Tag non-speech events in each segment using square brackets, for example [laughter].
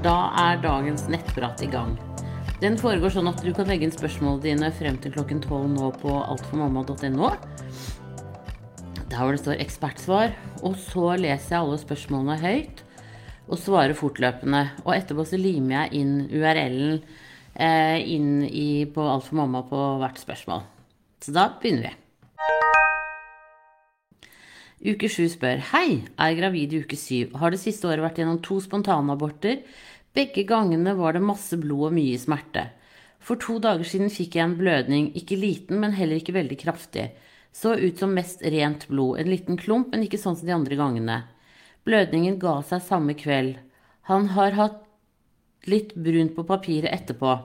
Da er dagens nettprat i gang. Den foregår sånn at du kan legge inn spørsmålene dine frem til klokken 12 nå på altformamma.no. Der hvor det står 'ekspertsvar'. Og så leser jeg alle spørsmålene høyt og svarer fortløpende. Og etterpå så limer jeg inn URL-en eh, inn i, på Alt for mamma på hvert spørsmål. Så da begynner vi. Uke sju spør Hei, er gravid i uke syv. Har det siste året vært gjennom to spontanaborter. Begge gangene var det masse blod og mye smerte. For to dager siden fikk jeg en blødning, ikke liten, men heller ikke veldig kraftig. Så ut som mest rent blod, en liten klump, men ikke sånn som de andre gangene. Blødningen ga seg samme kveld. Han har hatt litt brunt på papiret etterpå.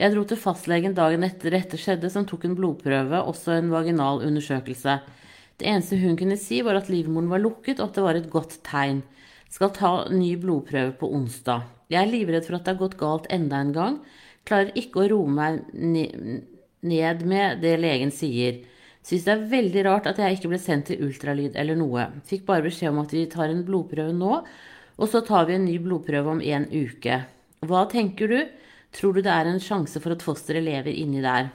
Jeg dro til fastlegen dagen etter dette skjedde, som tok en blodprøve, også en vaginal undersøkelse. Det eneste hun kunne si, var at livmoren var lukket, og at det var et godt tegn. Skal ta ny blodprøve på onsdag. Jeg er livredd for at det har gått galt enda en gang. Klarer ikke å roe meg ned med det legen sier. Syns det er veldig rart at jeg ikke ble sendt til ultralyd eller noe. Fikk bare beskjed om at vi tar en blodprøve nå, og så tar vi en ny blodprøve om en uke. Hva tenker du? Tror du det er en sjanse for at fosteret lever inni der?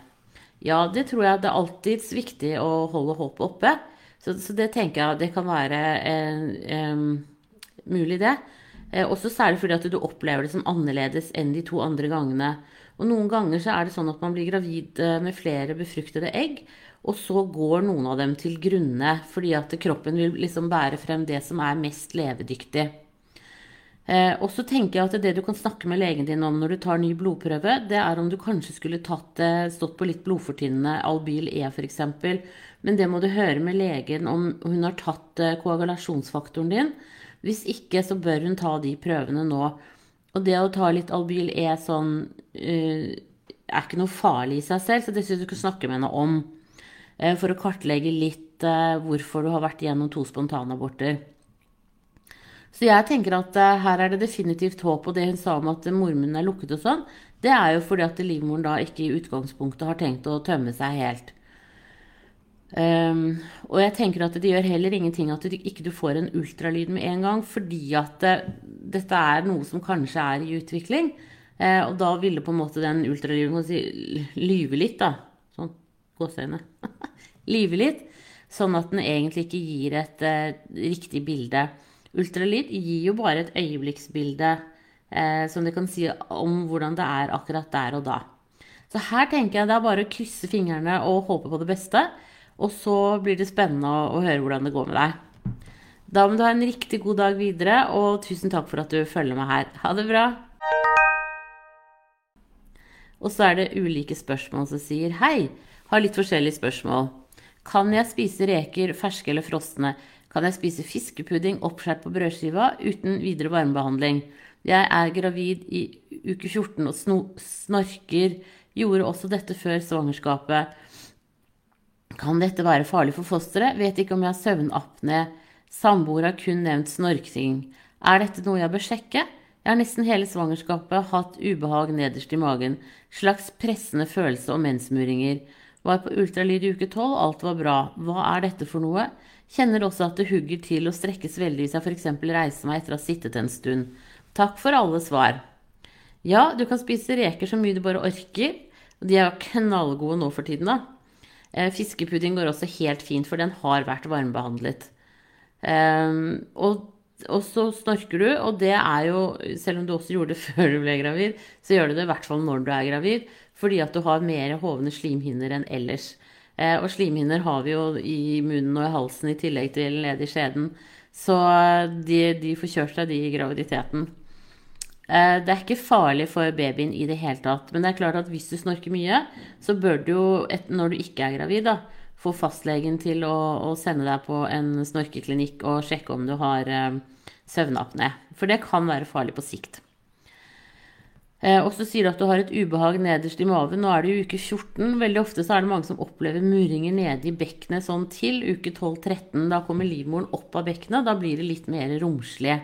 Ja, det tror jeg. Det er alltids viktig å holde håpet oppe. Så, så det tenker jeg det kan være eh, eh, mulig, det. Eh, også særlig fordi at du opplever det som annerledes enn de to andre gangene. Og noen ganger så er det sånn at man blir gravid eh, med flere befruktede egg, og så går noen av dem til grunne fordi at kroppen vil liksom bære frem det som er mest levedyktig. Eh, og så tenker jeg at det du kan snakke med legen din om når du tar ny blodprøve, det er om du kanskje skulle tatt, eh, stått på litt blodfortynnende Albyl E f.eks. Men det må du høre med legen om hun har tatt eh, koagulasjonsfaktoren din. Hvis ikke, så bør hun ta de prøvene nå. Og det å ta litt Albyl E sånn uh, er ikke noe farlig i seg selv, så det syns du skal snakke med henne om. Uh, for å kartlegge litt uh, hvorfor du har vært igjennom to spontanaborter. Så jeg tenker at her er det definitivt håp. Og det hun sa om at mormunnen er lukket og sånn, det er jo fordi at livmoren da ikke i utgangspunktet har tenkt å tømme seg helt. Um, og jeg tenker at det gjør heller ingenting at du ikke du får en ultralyd med en gang, fordi at det, dette er noe som kanskje er i utvikling. Uh, og da ville på en måte den ultralyden si, lyve litt, da. Sånn gåseøyne. [laughs] lyve litt. Sånn at den egentlig ikke gir et uh, riktig bilde. Ultralyd gir jo bare et øyeblikksbilde uh, som det kan si om hvordan det er akkurat der og da. Så her tenker jeg det er bare å krysse fingrene og håpe på det beste. Og så blir det spennende å, å høre hvordan det går med deg. Da må du ha en riktig god dag videre, og tusen takk for at du følger meg her. Ha det bra! Og så er det ulike spørsmål som sier hei, har litt forskjellige spørsmål. Kan jeg spise reker ferske eller frosne? kan jeg spise fiskepudding oppskåret på brødskiva uten videre varmebehandling. Jeg er gravid i uke 14 og snorker. Gjorde også dette før svangerskapet. Kan dette være farlig for fosteret? Vet ikke om jeg har søvnapné. Samboer har kun nevnt snorking. Er dette noe jeg bør sjekke? Jeg har nesten hele svangerskapet hatt ubehag nederst i magen. Slags pressende følelse og mensmuringer. Var på ultralyd i uke 12, alt var bra. Hva er dette for noe? Kjenner også at det hugger til og strekkes veldig hvis jeg f.eks. reiser meg etter å ha sittet en stund. Takk for alle svar. Ja, du kan spise reker så mye du bare orker. De er jo knallgode nå for tiden, da. Eh, fiskepudding går også helt fint, for den har vært varmebehandlet. Um, og, og, så snorker du, og det er jo, selv om du også gjorde det [laughs] før du ble gravid, så gjør du det i hvert fall når du er gravid, fordi at du har mer hovne slimhinner enn ellers. Eh, og slimhinner har vi jo i munnen og i halsen i tillegg til nede i skjeden. Så de, de får kjørt seg, de i graviditeten. Eh, det er ikke farlig for babyen i det hele tatt. Men det er klart at hvis du snorker mye, så bør du jo, når du ikke er gravid, da, få fastlegen til å, å sende deg på en snorkeklinikk og sjekke om du har eh, søvnapné. For det kan være farlig på sikt. Eh, og så sier du at du har et ubehag nederst i maven. Nå er det jo uke 14. Veldig ofte så er det mange som opplever muringer nede i bekkenet sånn til uke 12-13. Da kommer livmoren opp av bekkenet. Da blir det litt mer romslig.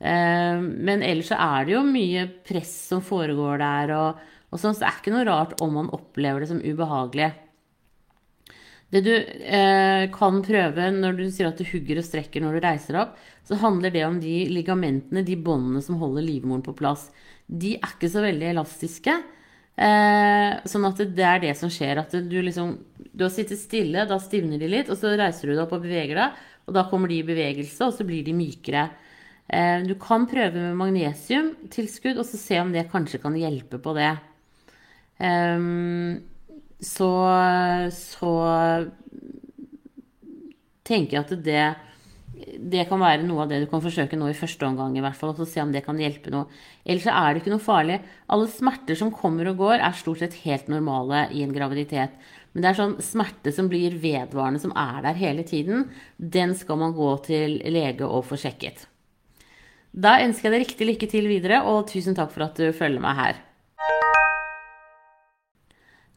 Eh, men ellers så er det jo mye press som foregår der. Og, og sånn, så det er ikke noe rart om man opplever det som ubehagelig. Det du eh, kan prøve når du sier at du hugger og strekker når du reiser opp, så handler det om de ligamentene, de båndene som holder livmoren på plass. De er ikke så veldig elastiske. Eh, sånn at det er det som skjer. At du liksom Du har sittet stille, da stivner de litt, og så reiser du deg opp og beveger deg, og da kommer de i bevegelse, og så blir de mykere. Eh, du kan prøve med magnesiumtilskudd, og så se om det kanskje kan hjelpe på det. Um, så, så tenker jeg at det, det kan være noe av det du kan forsøke nå i første omgang, i hvert fall, og se om det kan hjelpe noe. Ellers er det ikke noe farlig. Alle smerter som kommer og går, er stort sett helt normale i en graviditet. Men det er sånn smerte som blir vedvarende, som er der hele tiden, den skal man gå til lege og få sjekket. Da ønsker jeg deg riktig lykke til videre, og tusen takk for at du følger meg her.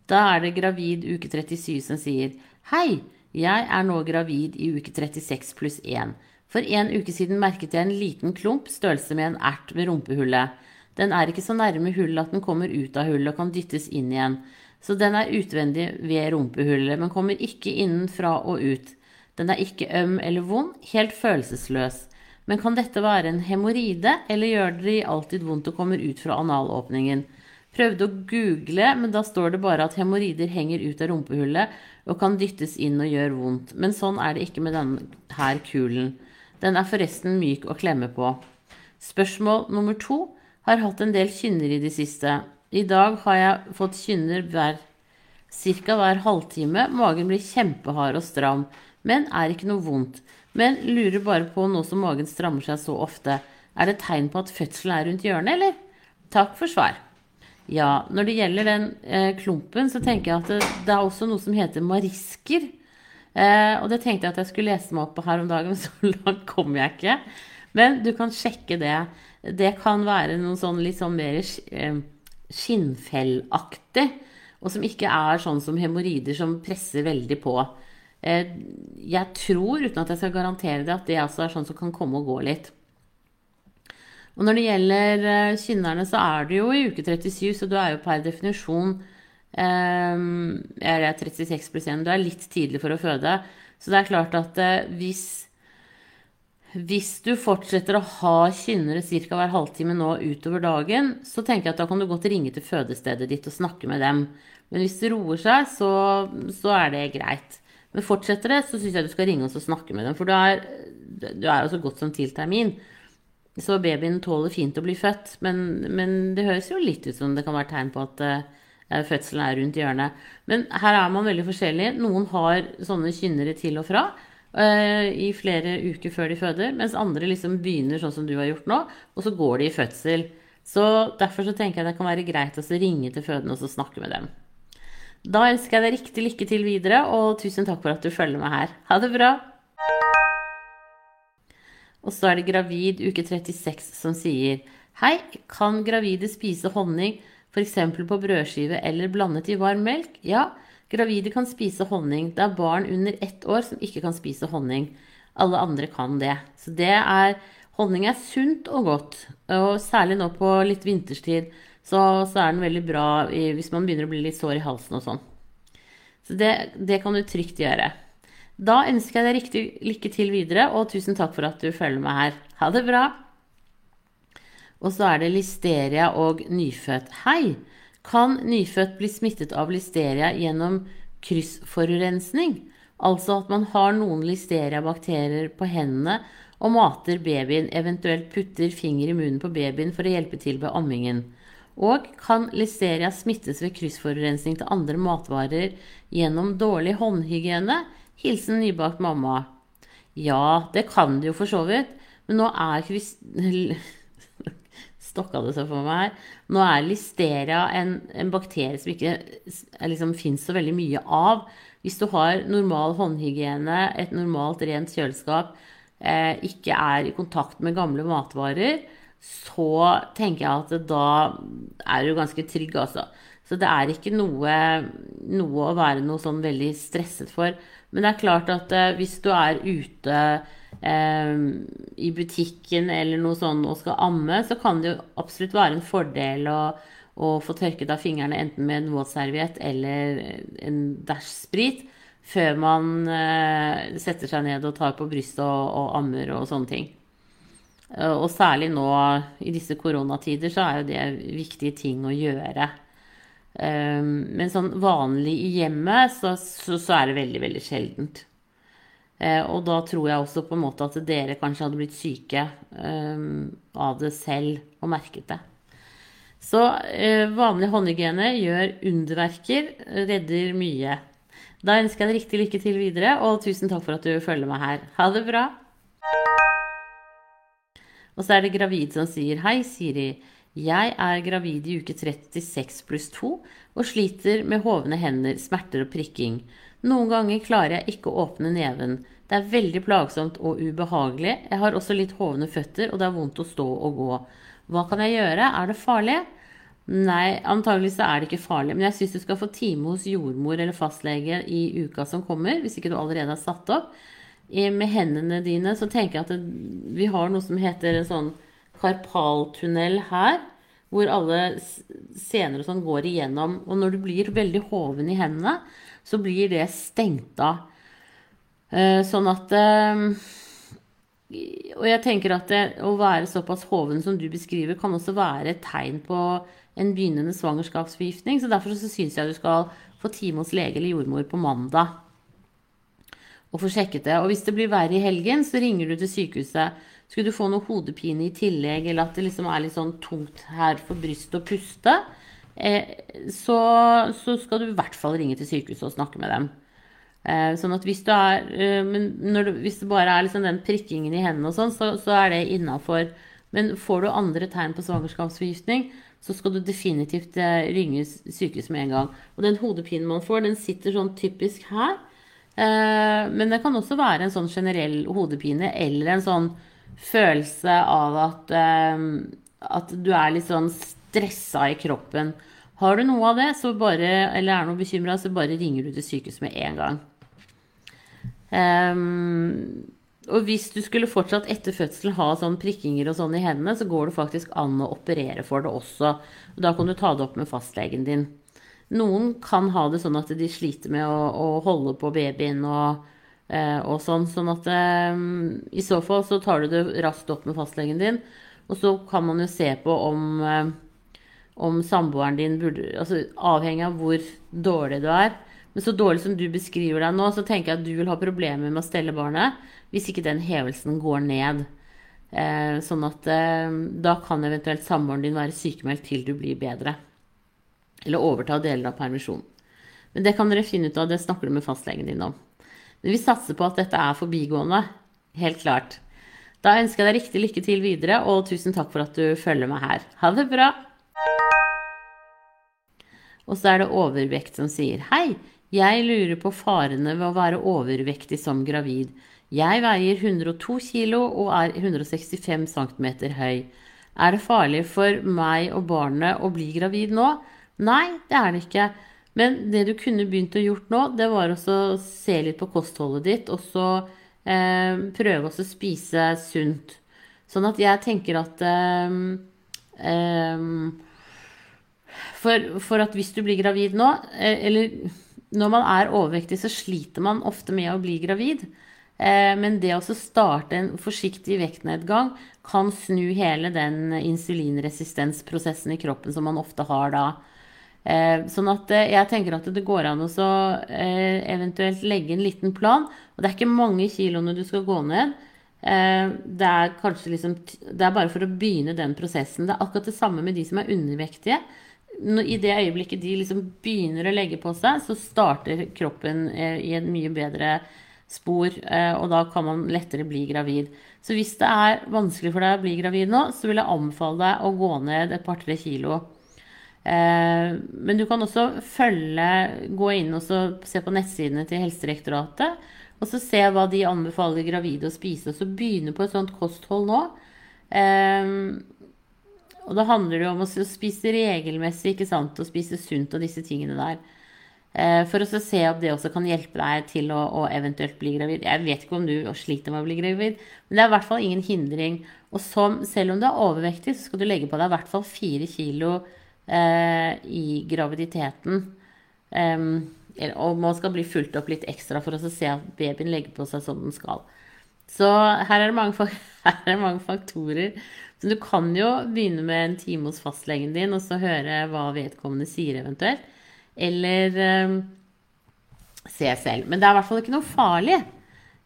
Da er det gravid uke 37 som sier Hei, jeg er nå gravid i uke 36 pluss 1. For en uke siden merket jeg en liten klump, størrelse med en ert ved rumpehullet. Den er ikke så nærme hullet at den kommer ut av hullet og kan dyttes inn igjen. Så den er utvendig ved rumpehullet, men kommer ikke innenfra og ut. Den er ikke øm eller vond, helt følelsesløs. Men kan dette være en hemoroide, eller gjør det alltid vondt og kommer ut fra analåpningen? Prøvde å google, men da står det bare at hemoroider henger ut av rumpehullet og kan dyttes inn og gjør vondt. Men sånn er det ikke med denne her kulen. Den er forresten myk å klemme på. Spørsmål nummer to. Har hatt en del kynner i det siste. I dag har jeg fått kynner hver ca. hver halvtime. Magen blir kjempehard og stram, men er ikke noe vondt. Men lurer bare på, nå som magen strammer seg så ofte, er det tegn på at fødselen er rundt hjørnet, eller? Takk for svar. Ja, når det gjelder den eh, klumpen, så tenker jeg at det, det, er også noe som heter marisker. Eh, og det tenkte jeg at jeg skulle lese meg opp på her om dagen, [laughs] men så langt kom jeg ikke. Men du kan sjekke det. Det kan være noe sånn litt sånn mer eh, skinnfellaktig. Og som ikke er sånn som hemoroider som presser veldig på. Eh, jeg tror, uten at jeg skal garantere det, at det også er sånn som kan komme og gå litt. Og når det gjelder uh, kynnerne, så er du jo i uke 37, så du er jo per definisjon um, er det 36 pluss 1. Du er litt tidlig for å føde. Så det er klart at uh, hvis, hvis du fortsetter å ha kynnere ca. hver halvtime nå utover dagen, så tenker jeg at da kan du godt ringe til fødestedet ditt og snakke med dem. Men hvis det roer seg, så, så er det greit. Men fortsetter det, så syns jeg du skal ringe oss og snakke med dem. For du er, du er jo så godt som til termin. Så babyen tåler fint å bli født. Men, men, det høres jo litt ut som det kan være tegn på at uh, fødselen er rundt hjørnet. Men her er man veldig forskjellig. Noen har sånne kynnere til og fra uh, i flere uker før de føder, mens andre liksom begynner sånn som du har gjort nå, og så går de i fødsel. Så derfor så tenker jeg det kan være greit å ringe til fødende og snakke med dem. Da ønsker jeg deg riktig lykke til videre, og tusen takk for at du følger meg her. Ha det bra! Og så er det gravid uke 36 som sier Hei, kan gravide spise honning f.eks. på brødskive eller blandet i varm melk? Ja, gravide kan spise honning. Det er barn under ett år som ikke kan spise honning. Alle andre kan det. Så det er Honning er sunt og godt, og særlig nå på litt vinterstid så, så er den veldig bra i, hvis man begynner å bli litt sår i halsen og sånn. Så det, det kan du trygt gjøre. Da ønsker jeg deg riktig lykke til videre, og tusen takk for at du følger meg her. Ha det bra! Og så er det listeria og nyfødt. Hei! Kan nyfødt bli smittet av listeria gjennom kryssforurensning? Altså at man har noen listeria-bakterier på hendene og mater babyen, eventuelt putter finger i munnen på babyen for å hjelpe til ved ammingen. Og kan listeria smittes ved kryssforurensning til andre matvarer gjennom dårlig håndhygiene? Hilsen nybakt mamma. Ja, det kan det jo for så vidt. Men nå er [laughs] Stokka det seg for meg her. Nå er listeria en, en bakterie som ikke liksom, fins så veldig mye av. Hvis du har normal håndhygiene, et normalt rent kjøleskap, eh, ikke er i kontakt med gamle matvarer, så tenker jeg at da er du ganske trygg, altså. Så det er ikke noe, noe å være noe sånn veldig stresset for. Men det er klart at eh, hvis du er ute eh, i butikken eller noe sånt og skal amme, så kan det jo absolutt være en fordel å, å få tørket av fingrene enten med en våtserviett eller en dæsj sprit før man eh, setter seg ned og tar på brystet og, og ammer og sånne ting. Eh, og særlig nå i disse koronatider så er jo det viktige ting å gjøre. Eh, men sånn vanlig i hjemmet så, så, så er det veldig, veldig sjeldent. Eh, og da tror jeg også på en måte at dere kanskje hadde blitt syke av det selv og merket det. Så vanlig håndhygiene gjør underverker, redder mye. Da ønsker jeg deg riktig lykke til videre, og tusen takk for at du følger meg her. Ha det bra! Og så er det gravid som sier Hei, Siri. Jeg er gravid i uke 36 pluss 2 og sliter med hovne hender, smerter og prikking. Noen ganger klarer jeg ikke å åpne neven. Det er veldig plagsomt og ubehagelig. Jeg har også litt hovne føtter, og det er vondt å stå og gå. Hva kan jeg gjøre? Er det farlig? Nei, antagelig så er det ikke farlig. Men jeg syns du skal få time hos jordmor eller fastlege i uka som kommer, hvis ikke du allerede har satt opp med hendene dine, så tenker jeg at det, vi har noe som heter en sånn karpaltunnel her. Hvor alle sener og sånn går igjennom. Og når du blir veldig hoven i hendene, så blir det stengt av. Eh, sånn at eh, Og jeg tenker at det, å være såpass hoven som du beskriver, kan også være et tegn på en begynnende svangerskapsforgiftning. Så derfor så syns jeg du skal få time hos lege eller jordmor på mandag og få sjekket det. Og hvis det blir verre i helgen, så ringer du til sykehuset. Skulle du få noe hodepine i tillegg, eller at det liksom er litt sånn tungt her for brystet å puste, eh, så, så, skal du i hvert fall ringe til sykehuset og snakke med dem. Eh, sånn at hvis, er, eh, du, hvis det bare er liksom den prikkingen i hendene og sånn, så, så, er det innafor. Men får du andre tegn på svangerskapsforgiftning, så skal du definitivt eh, ringe sykehuset med en gang. Og den hodepinen man får, den sitter sånn typisk her. Eh, men det kan også være en sånn generell hodepine eller en sånn følelse av at, eh, at du er litt sånn stressa i kroppen. Har du noe av det, bare, eller er noe bekymra, så bare ringer du til sykehuset med en gang. Um, og hvis du skulle fortsatt etter fødselen ha sånn prikkinger og sånn i hendene, så går det faktisk an å operere for det også. Og da kan du ta det opp med fastlegen din. Noen kan ha det sånn at de sliter med å, å holde på babyen og, eh, og, sånn. Sånn at eh, i så fall så tar du det raskt opp med fastlegen din. Og så kan man jo se på om, eh, om samboeren din burde Altså avhengig av hvor dårlig du er. Men så dårlig som du beskriver deg nå, så tenker jeg at du vil ha problemer med å stelle barnet hvis ikke den hevelsen går ned. Eh, sånn at eh, da kan eventuelt samboeren din være sykemeldt til du blir bedre. Eller overta deler av permisjonen. Men det kan dere finne ut av, det snakker du med fastlegen din om. Men vi satser på at dette er forbigående. Helt klart. Da ønsker jeg deg riktig lykke til videre, og tusen takk for at du følger meg her. Ha det bra! Og så er det overvekt som sier Hei, jeg lurer på farene ved å være overvektig som gravid. Jeg veier 102 kg og er 165 cm høy. Er det farlig for meg og barnet å bli gravid nå? Nei, det er det ikke. Men det du kunne begynt å gjort nå, det var å se litt på kostholdet ditt, og så eh, prøve å spise sunt. Sånn at jeg tenker at eh, eh, for, for, at hvis du blir gravid nå, eh, eller når man er overvektig, så sliter man ofte med å bli gravid. Eh, men det å starte en forsiktig vektnedgang kan snu hele den insulinresistensprosessen i kroppen som man ofte har da. Eh, sånn at eh, jeg tenker at det går an å eh, eventuelt legge en liten plan. Og det er ikke mange kiloene du skal gå ned. Det er kanskje liksom Det er bare for å begynne den prosessen. Det er akkurat det samme med de som er undervektige. I det øyeblikket de liksom begynner å legge på seg, så starter kroppen i en mye bedre spor, og da kan man lettere bli gravid. Så hvis det er vanskelig for deg å bli gravid nå, så vil jeg anbefale deg å gå ned et par-tre kilo. Eh, men du kan også følge, gå inn og se på nettsidene til Helsedirektoratet. Og så se hva de anbefaler gravide å spise. Og så begynne på et sånt kosthold nå. Eh, og da handler det om å spise regelmessig, ikke sant, og spise sunt og disse tingene der. Eh, for å se om det også kan hjelpe deg til å, å, eventuelt bli gravid. Jeg vet ikke om du sliter med å bli gravid, men det er i hvert fall ingen hindring. Og som, selv om du er overvektig, så skal du legge på deg i hvert fall fire kilo i graviditeten. Og man skal bli fulgt opp litt ekstra for å se at babyen legger på seg som den skal. Så her er mange, [laughs] her er det mange faktorer. Så du kan jo begynne med en time hos fastlegen din og så høre hva vedkommende sier eventuelt. Eller eh, se selv. Men det er i hvert fall ikke noe farlig.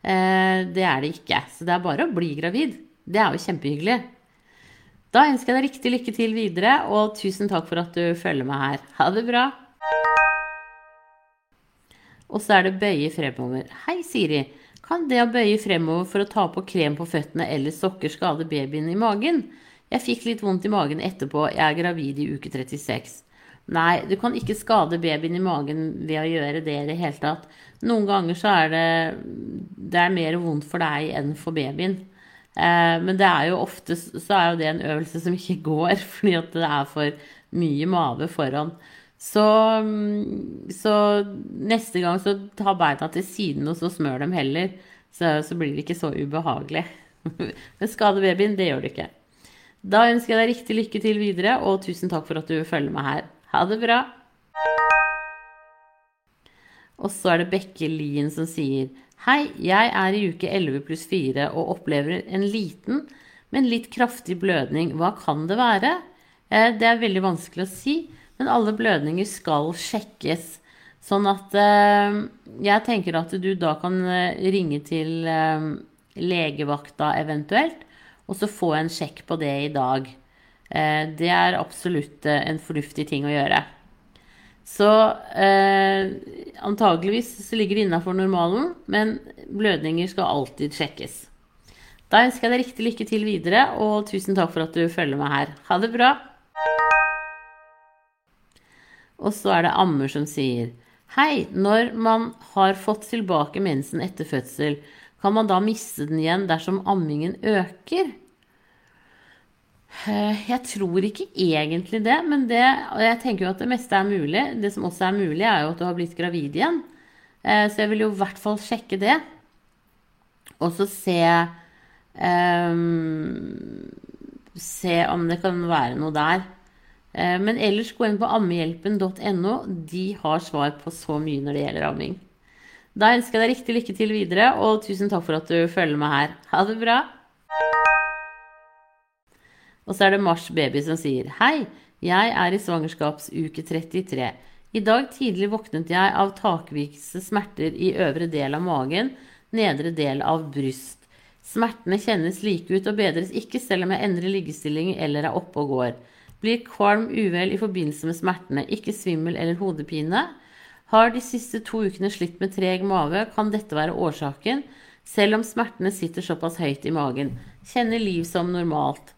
Eh, det er det ikke. Så det er bare å bli gravid. Det er jo kjempehyggelig. Da ønsker jeg deg riktig lykke til videre, og tusen takk for at du følger meg her. Ha det bra. Og så er det bøye fremover. Hei, Siri. Kan det å bøye fremover for å ta på krem på føttene eller sokker skade babyen i magen? Jeg fikk litt vondt i magen etterpå. Jeg er gravid i uke 36. Nei, du kan ikke skade babyen i magen ved å gjøre det i det hele tatt. Noen ganger så er det, det er mer vondt for deg enn for babyen. Eh, men det er jo ofte så er jo det en øvelse som ikke går, [laughs] fordi at det er for mye mage foran. Så, mm, så, neste gang så ta beina til siden, og så smør dem heller. Så, så blir det ikke så ubehagelig. [laughs] Men skade babyen, det gjør du ikke. Da ønsker jeg deg riktig lykke til videre, og tusen takk for at du følger meg her. Ha det bra! Og så er det Bekke Lien som sier Hei, jeg er i uke 11 pluss 4 og opplever en liten, men litt kraftig blødning. Hva kan det være? Eh, det er veldig vanskelig å si, men alle blødninger skal sjekkes. Sånn at eh, jeg tenker at du da kan eh, ringe til legevakta eventuelt, og så få en sjekk på det i dag. Det er absolutt en fornuftig ting å gjøre. Så eh, antageligvis ligger det innafor normalen, men blødninger skal alltid sjekkes. Da ønsker jeg deg riktig lykke til videre, og tusen takk for at du følger meg her. Ha det bra! Og så er det ammer som sier Hei, når man har fått tilbake mensen etter fødsel, kan man da miste den igjen dersom ammingen øker? Eh, jeg tror ikke egentlig det, men det, jeg tenker jo at det meste er mulig. Det som også er mulig, er jo at du har blitt gravid igjen. Eh, så jeg vil jo i hvert fall sjekke det. Og så se um, Se om det kan være noe der. Men ellers gå inn på ammehjelpen.no. De har svar på så mye når det gjelder amming. Da ønsker jeg deg riktig lykke til videre, og tusen takk for at du følger meg her. Ha det bra! Og så er det Mars Baby som sier Hei, jeg er i svangerskapsuke 33. I dag tidlig våknet jeg av takvise smerter i øvre del av magen, nedre del av bryst. Smertene kjennes like ut og bedres ikke selv om jeg endrer liggestilling eller er oppe og går. Blir kvalm uvel i forbindelse med smertene, ikke svimmel eller hodepine. Har de siste to ukene slitt med treg mage, kan dette være årsaken, selv om smertene sitter såpass høyt i magen. Kjenner liv som normalt.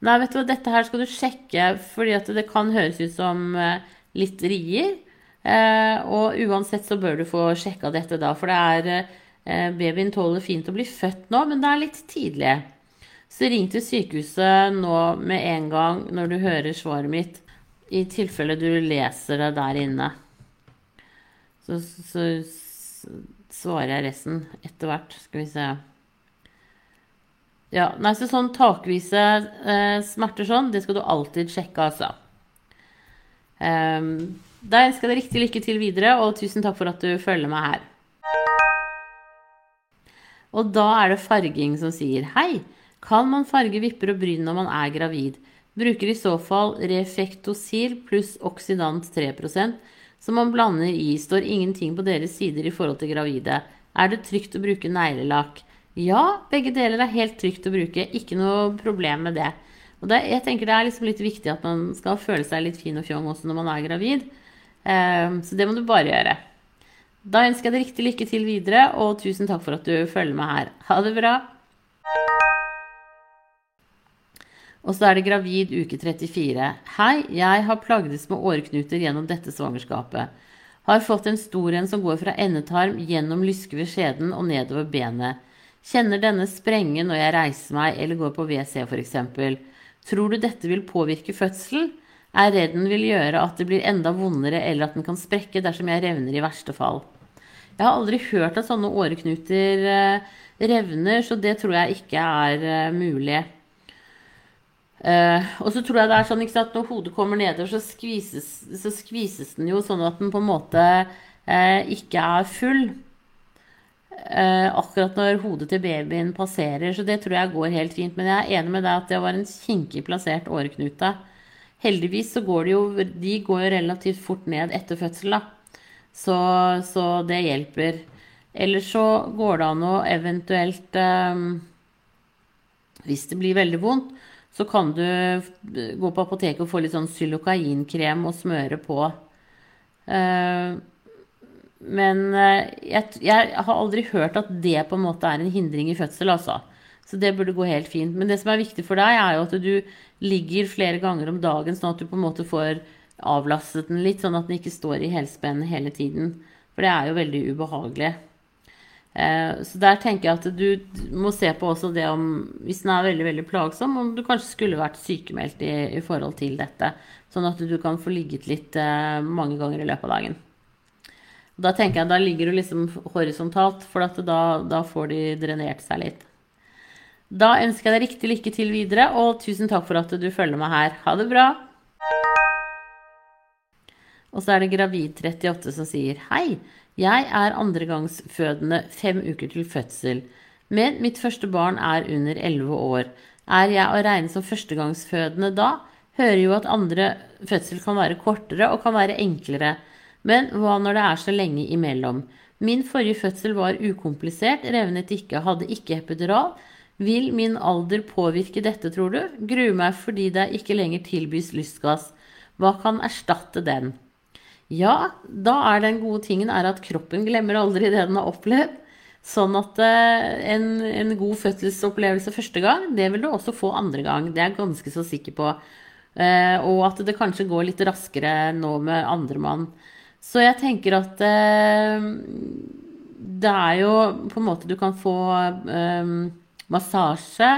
Nei, vet du hva, dette her skal du sjekke, fordi at det kan høres ut som eh, litt rier. Eh, og uansett så bør du få sjekka dette da, for det er eh, Babyen tåler fint å bli født nå, men det er litt tidlig. Så ring til sykehuset nå med en gang når du hører svaret mitt, i tilfelle du leser det der inne. Så, så, så svarer jeg resten etter hvert. Skal vi se. Ja, nei, så sånn takvise eh, smerter sånn, det skal du alltid sjekke, altså. Um, da ønsker jeg deg riktig lykke til videre, og tusen takk for at du følger meg her. Og da er det farging som sier Hei, kan man farge vipper og bryn når man er gravid? Bruker i så fall Refektosil pluss oksidant 3% som man blander i. Står ingenting på deres sider i forhold til gravide. Er det trygt å bruke neglelakk? Ja, begge deler er helt trygt å bruke. Ikke noe problem med det. Og det, jeg tenker det er liksom litt viktig at man skal føle seg litt fin og fjong også når man er gravid. Um, så det må du bare gjøre. Da ønsker jeg deg riktig lykke til videre, og tusen takk for at du følger meg her. Ha det bra. Og så er det gravid uke 34. Hei, jeg har plagdes med åreknuter gjennom dette svangerskapet. Har fått en stor en som går fra endetarm gjennom lyske skjeden og nedover benet. Kjenner denne sprenge når jeg reiser meg eller går på WC f.eks. Tror du dette vil påvirke fødselen? Er redd den vil gjøre at det blir enda vondere eller at den kan sprekke dersom jeg revner i verste fall. Jeg har aldri hørt at sånne åreknuter eh, revner, så det tror jeg ikke er eh, mulig. Uh, og så tror jeg det er sånn at når hodet kommer nedover, så skvises, så skvises, den jo sånn at den på en måte eh, ikke er full eh, akkurat når hodet til babyen passerer. Så det tror jeg går helt fint. Men jeg er enig med deg at det var en kinkig plassert åreknute. Heldigvis så går de jo De går jo relativt fort ned etter fødsel, da. Så, så det hjelper. Ellers så går det an å eventuelt eh, Hvis det blir veldig vondt, så kan du gå på apoteket og få litt sånn xylokainkrem og smøre på. Eh, men eh, jeg, jeg, har aldri hørt at det på en måte er en hindring i fødsel, altså. Så det burde gå helt fint. Men det som er viktig for deg, er jo at du ligger flere ganger om dagen, sånn at du på en måte får avlastet den litt, sånn at den ikke står i helspenn hele tiden. For det er jo veldig ubehagelig. Eh, så der tenker jeg at du må se på også det om, hvis den er veldig veldig plagsom, om du kanskje skulle vært sykemeldt i, i forhold til dette. Sånn at du kan få ligget litt eh, mange ganger i løpet av dagen. Da tenker jeg, da ligger du liksom horisontalt, for da, da får de drenert seg litt. Da ønsker jeg deg riktig lykke til videre, og tusen takk for at du følger meg her. Ha det bra! Og så er det gravid 38 som sier Hei, jeg er andregangsfødende fem uker til fødsel. Men mitt første barn er under 11 år. Er jeg å regne som førstegangsfødende da? Hører jo at andre fødsel kan være kortere og kan være enklere. Men hva når det er så lenge imellom? Min forrige fødsel var ukomplisert, revnet ikke, hadde ikke epidural. Vil min alder påvirke dette, tror du? Gruer meg fordi det ikke lenger tilbys lystgass. Hva kan erstatte den? Ja, da er den gode tingen at kroppen glemmer aldri det den har opplevd. Sånn at eh, en, en, god fødselsopplevelse første gang, det vil du også få andre gang. Det er jeg ganske så sikker på. Eh, og at det kanskje går litt raskere nå med andremann. Så jeg tenker at eh, det er jo på en måte du kan få eh, massasje,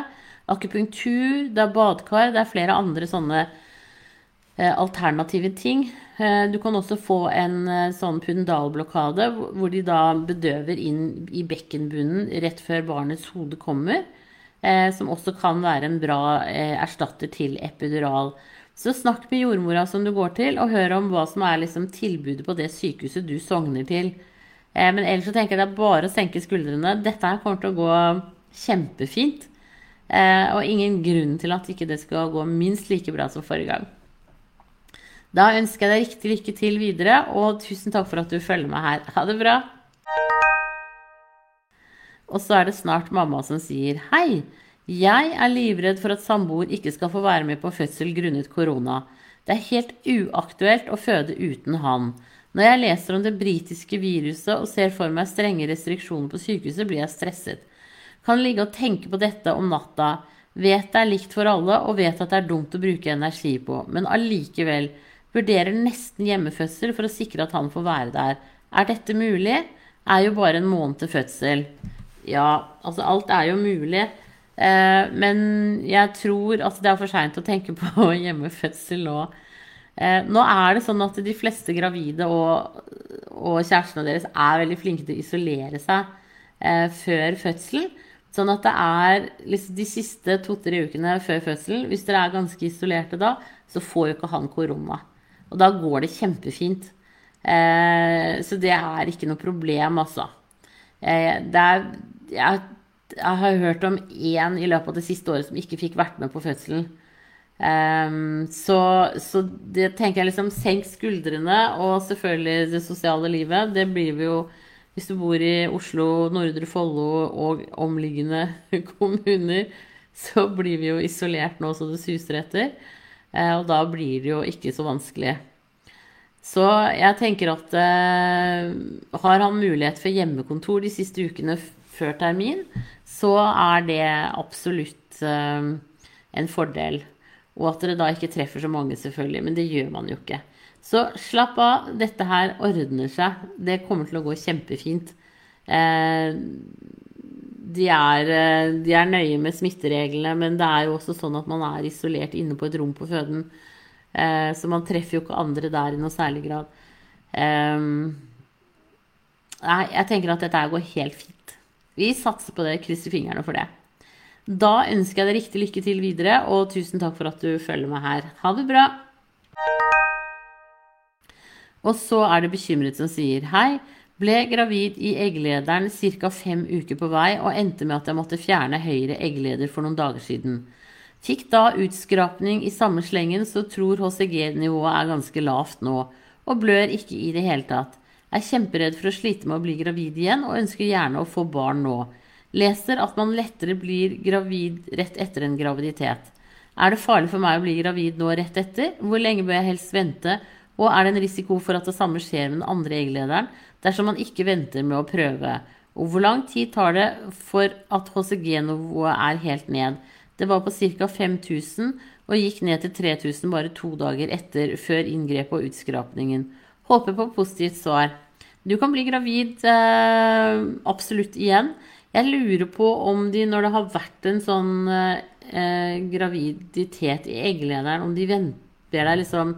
akupunktur, det er badekar, det er flere andre sånne eh, alternative ting. Eh, du kan også få en eh, sånn pundalblokade hvor de da bedøver inn i bekkenbunnen rett før barnets hode kommer. Eh, som også kan være en bra erstatter til epidural. Så snakk med jordmora som du går til, og hør om hva som er liksom tilbudet på det sykehuset du sogner til. Men ellers så tenker jeg det er bare å senke skuldrene. Dette her kommer til å gå kjempefint. Og ingen grunn til at ikke det skal gå minst like bra som forrige gang. Da ønsker jeg deg riktig lykke til videre, og tusen takk for at du følger meg her. Ha det bra! Og så er det snart mamma som sier hei. Jeg er livredd for at samboer ikke skal få være med på fødsel grunnet korona. Det er helt uaktuelt å føde uten han. Når jeg leser om det britiske viruset og ser for meg strenge restriksjoner på sykehuset, blir jeg stresset. Kan ligge og tenke på dette om natta. Vet det er likt for alle, og vet at det er dumt å bruke energi på. Men allikevel. Vurderer nesten hjemmefødsel for å sikre at han får være der. Er dette mulig? Er jo bare en måned til fødsel. Ja, altså alt er jo mulig. Eh, men jeg tror at det er for seint å tenke på [laughs] hjemmefødsel nå. Eh, nå er det sånn at de fleste gravide og, og kjærestene deres er veldig flinke til å isolere seg eh, før fødselen. Sånn at det er liksom de siste to-tre ukene før fødselen, hvis dere er ganske isolerte da, så får jo ikke han korona. Og da går det kjempefint. Så det er ikke noe problem, altså. det er, jeg, jeg, har hørt om én i løpet av det siste året som ikke fikk vært med på fødselen. Um, så, så, det tenker jeg liksom Senk skuldrene, og selvfølgelig det sosiale livet. Det blir vi jo hvis du bor i Oslo, Nordre Follo og omliggende [laughs] kommuner, så blir vi jo isolert nå så det suser etter. Eh, og da blir det jo ikke så vanskelig. Så jeg tenker at eh, har han mulighet for hjemmekontor de siste ukene før termin, så er det absolutt eh, en fordel. Og at dere da ikke treffer så mange, selvfølgelig. Men det gjør man jo ikke. Så slapp av. Dette her ordner seg. Det kommer til å gå kjempefint. Eh, de er, eh, de er, nøye med smittereglene, men det er jo også sånn at man er isolert inne på et rom på føden. Så man treffer jo ikke andre der i noe særlig grad. Nei, jeg tenker at dette går helt fint. Vi satser på det, krysser fingrene for det. Da ønsker jeg deg riktig lykke til videre, og tusen takk for at du følger meg her. Ha det bra! Og så er det bekymret som sier hei. Ble gravid i egglederen ca. fem uker på vei og endte med at jeg måtte fjerne høyre eggleder for noen dager siden. Fikk da utskrapning i samme slengen, så tror HCG-nivået er ganske lavt nå, og blør ikke i det hele tatt. Er kjemperedd for å slite med å bli gravid igjen, og ønsker gjerne å få barn nå. Leser at man lettere blir gravid rett etter en graviditet. Er det farlig for meg å bli gravid nå rett etter? Hvor lenge bør jeg helst vente? Og er det en risiko for at det samme skjer med den andre egglederen dersom man ikke venter med å prøve? Og hvor lang tid tar det for at HCG-nivået er helt ned? Det var på ca. 5000 og gikk ned til 3000 bare to dager etter, før inngrepet og utskrapningen. Håper på positivt svar. Du kan bli gravid eh, absolutt igjen. Jeg lurer på om de, når det har vært en sånn eh, graviditet i egglederen, om de venter deg liksom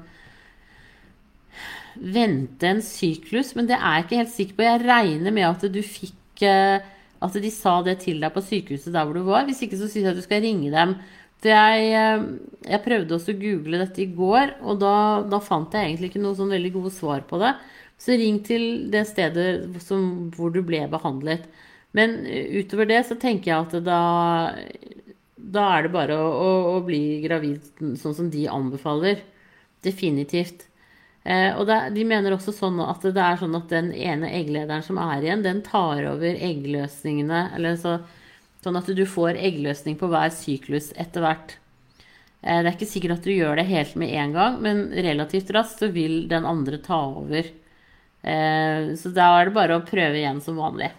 Vente en syklus, men det er jeg ikke helt sikker på. Jeg regner med at du fikk eh, At de sa det til deg på sykehuset der hvor du var. Hvis ikke så syns jeg at du skal ringe dem. Jeg, eh, jeg, prøvde også å google dette i går, og da, da fant jeg egentlig ikke noe sånn veldig gode svar på det. Så ring til det stedet som, hvor du ble behandlet. Men utover det så tenker jeg at da, da er det bare å, å, å, bli gravid sånn som de anbefaler. Definitivt. Eh, og det, de mener også sånn at det er sånn at den ene egglederen som er igjen, den tar over eggløsningene. Eller så, sånn at du får eggløsning på hver syklus etter hvert. Eh, det er ikke sikkert at du gjør det helt med en gang, men relativt raskt så vil den andre ta over. Eh, så da er det bare å prøve igjen som vanlig.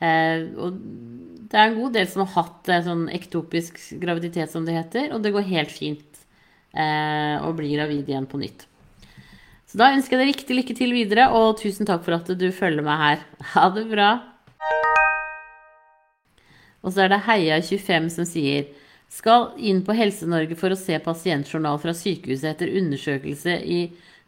Eh, og det er en god del som har hatt sånn ektopisk graviditet, som det heter, og det går helt fint å bli gravid igjen på nytt. Så da ønsker jeg deg riktig lykke til videre, og tusen takk for at du følger meg her. Ha det bra. Og så er det Heia25 som sier skal inn på Helse-Norge for å se pasientjournal fra sykehuset etter undersøkelse i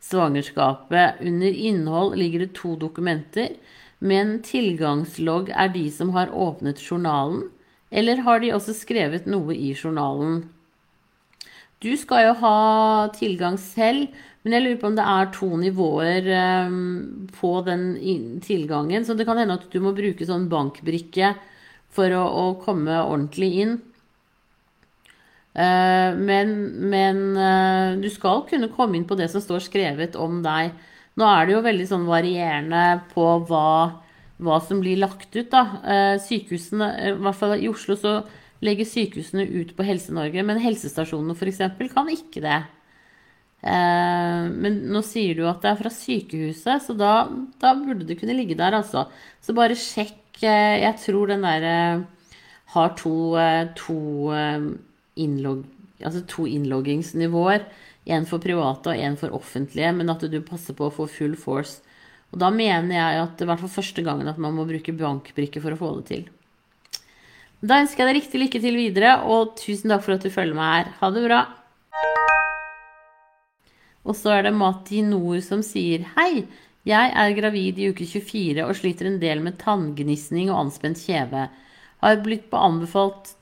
svangerskapet. Under innhold ligger det to dokumenter men tilgangslogg er de som har åpnet journalen, eller har de også skrevet noe i journalen? Du skal jo ha tilgang selv, men jeg lurer på om det er to nivåer um, på den tilgangen. Så det kan hende at du må bruke sånn bankbrikke for å, å komme ordentlig inn. Uh, men, men uh, du skal kunne komme inn på det som står skrevet om deg. Nå er det jo veldig sånn varierende på hva, hva som blir lagt ut, da. Eh, sykehusene, eh, i hvert fall i Oslo, så legger sykehusene ut på Helse-Norge, men helsestasjonene f.eks. kan ikke det. Eh, men nå sier du at det er fra sykehuset, så da, da burde det kunne ligge der, altså. Så bare sjekk. Jeg tror den derre har to, to, innlog, altså to innloggingsnivåer. En for private og en for offentlige, men at du passer på å få full force. Og da mener jeg at det er hvert fall første gangen at man må bruke bankbrikke for å få det til. Da ønsker jeg deg riktig lykke til videre, og tusen takk for at du følger meg her. Ha det bra. Og så er det Mati Nord som sier Hei, jeg er gravid i uke 24 og sliter en del med tanngnisning og anspent kjeve. Har blitt anbefalt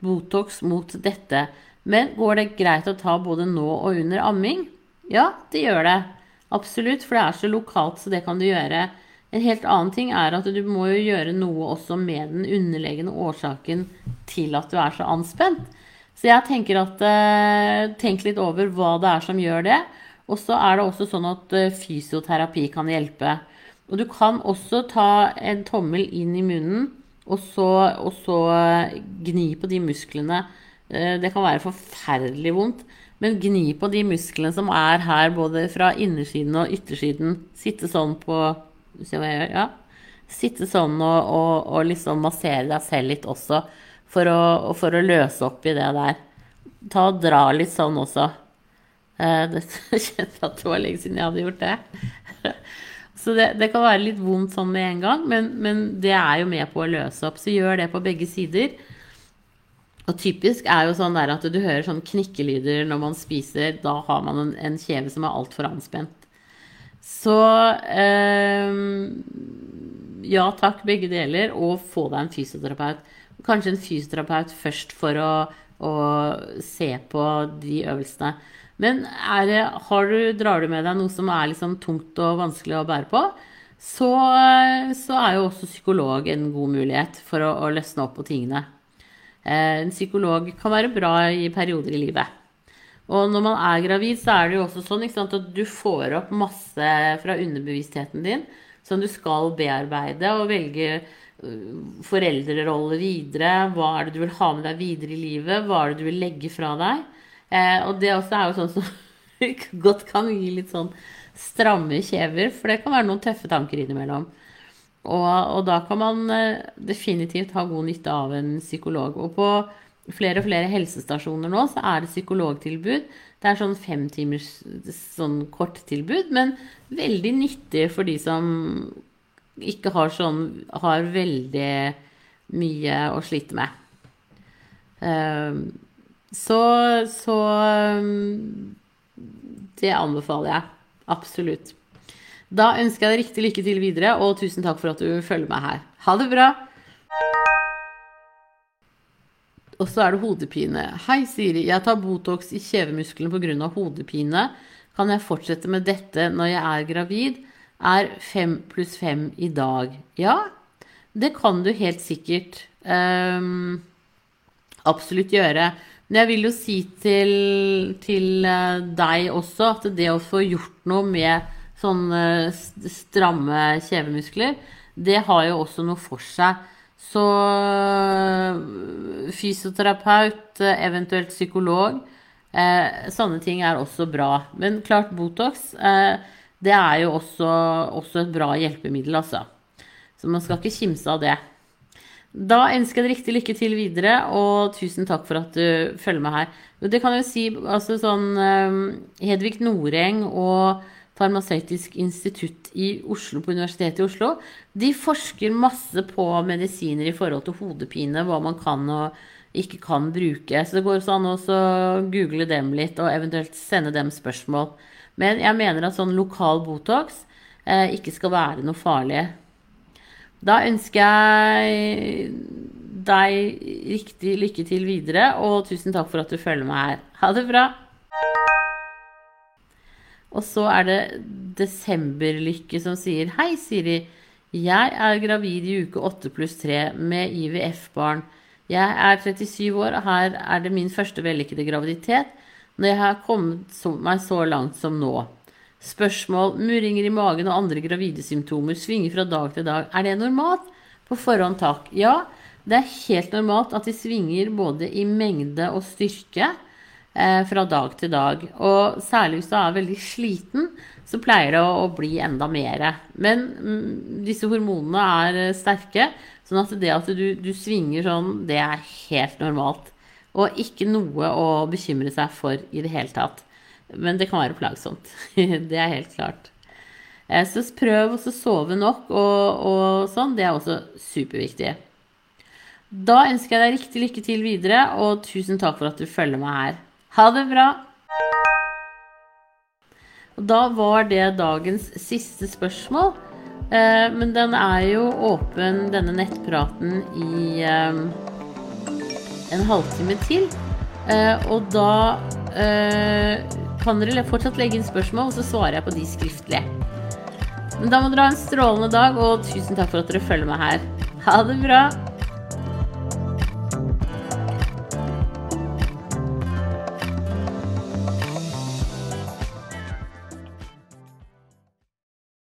Botox mot dette. Men går det greit å ta både nå og under amming? Ja, det gjør det. Absolutt, for det er så lokalt, så det kan du gjøre. En helt annen ting er at du må jo gjøre noe også med den underliggende årsaken til at du er så anspent. Så jeg tenker at eh, Tenk litt over hva det er som gjør det. Og så er det også sånn at eh, fysioterapi kan hjelpe. Og du kan også ta en tommel inn i munnen, og så, og så eh, gni på de musklene Eh, det kan være forferdelig vondt. Men gni på de musklene som er her, både fra innersiden og yttersiden. Sitte sånn på Se hva jeg gjør? Ja. Sitte sånn og, og, og liksom massere deg selv litt også, for å, for å, løse opp i det der. Ta og dra litt sånn også. Eh, det [laughs] kjente at det var lenge siden jeg hadde gjort det. [laughs] Så det, det, kan være litt vondt sånn med en gang, men, men det er jo med på å løse opp. Så gjør det på begge sider. Og typisk er jo sånn der at du hører sånn knikkelyder når man spiser. Da har man en, en kjeve som er altfor anspent. Så eh, ja takk, begge deler. Og få deg en fysioterapeut. Kanskje en fysioterapeut først for å, å se på de øvelsene. Men det, du, drar du med deg noe som er liksom tungt og vanskelig å bære på, så, så er jo også psykolog en god mulighet for å, å løsne opp på tingene. Eh, en psykolog kan være bra i perioder i livet. Og når man er gravid, så er det jo også sånn sant, at du får opp masse fra underbevisstheten din som du skal bearbeide og velge øh, foreldrerolle videre. Hva er det du vil ha med deg videre i livet? Hva er det du vil legge fra deg? Eh, og det også er jo sånn som [laughs] godt kan gi litt sånn stramme kjever, for det kan være noen tøffe tanker innimellom. Og, og da kan man eh, definitivt ha god nytte av en psykolog. Og på flere og flere helsestasjoner nå så er det psykologtilbud. Det er sånn femtimers sånn korttilbud, men veldig nyttig for de som ikke har sånn Har veldig mye å slite med. Um, så, så um, Det anbefaler jeg. Absolutt. Da ønsker jeg deg riktig lykke til videre, og tusen takk for at du følger meg her. Ha det bra! Og så er det hodepine. Hei, Siri. Jeg tar Botox i kjevemuskelen pga. hodepine. Kan jeg fortsette med dette når jeg er gravid? Er fem pluss fem i dag? Ja, det kan du helt sikkert um, absolutt gjøre. Men jeg vil jo si til, til eh, deg også at det å få gjort noe med sånne stramme kjevemuskler, det har jo også noe for seg. Så øh, fysioterapeut, eventuelt psykolog, eh, sånne ting er også bra. Men klart, Botox, eh, det er jo også, også, et bra hjelpemiddel, altså. Så man skal ikke kimse av det. Da ønsker jeg deg riktig lykke til videre, og tusen takk for at du følger med her. Det kan jo si, altså sånn øh, Hedvig Noreng og farmasøytisk institutt i Oslo, på Universitetet i Oslo. De forsker masse på medisiner i forhold til hodepine, hva man kan og ikke kan bruke. Så det går også an å google dem litt, og eventuelt sende dem spørsmål. Men jeg mener at sånn lokal Botox eh, ikke skal være noe farlig. Da ønsker jeg deg riktig lykke til videre, og tusen takk for at du følger meg her. Ha det bra! Og så er det Desemberlykke som sier Hei, Siri. Jeg er gravid i uke 8 pluss 3 med IVF-barn. Jeg er 37 år, og her er det min første vellykkede graviditet når jeg har kommet meg så langt som nå. Spørsmål, murringer i magen og andre gravide symptomer svinger fra dag til dag. Er det normalt? På forhånd takk. Ja, det er helt normalt at de svinger både i mengde og styrke eh, fra dag til dag. Og særlig hvis du er veldig sliten, så pleier det å, å bli enda mer. Men mm, disse hormonene er eh, sterke, sånn at det at du, du, svinger sånn, det er helt normalt. Og ikke noe å bekymre seg for i det hele tatt. Men det kan være plagsomt. [laughs] det er helt klart. Eh, så prøv å sove nok og, og sånn. Det er også superviktig. Da ønsker jeg deg riktig lykke til videre, og tusen takk for at du følger meg her. Ha det bra! Og da var det dagens siste spørsmål. Eh, men den er jo åpen, denne nettpraten, i eh, en halvtime til. Og da kan dere fortsatt legge inn spørsmål, og så svarer jeg på de skriftlig. Men da må dere ha en strålende dag, og tusen takk for at dere følger meg her. Ha det bra!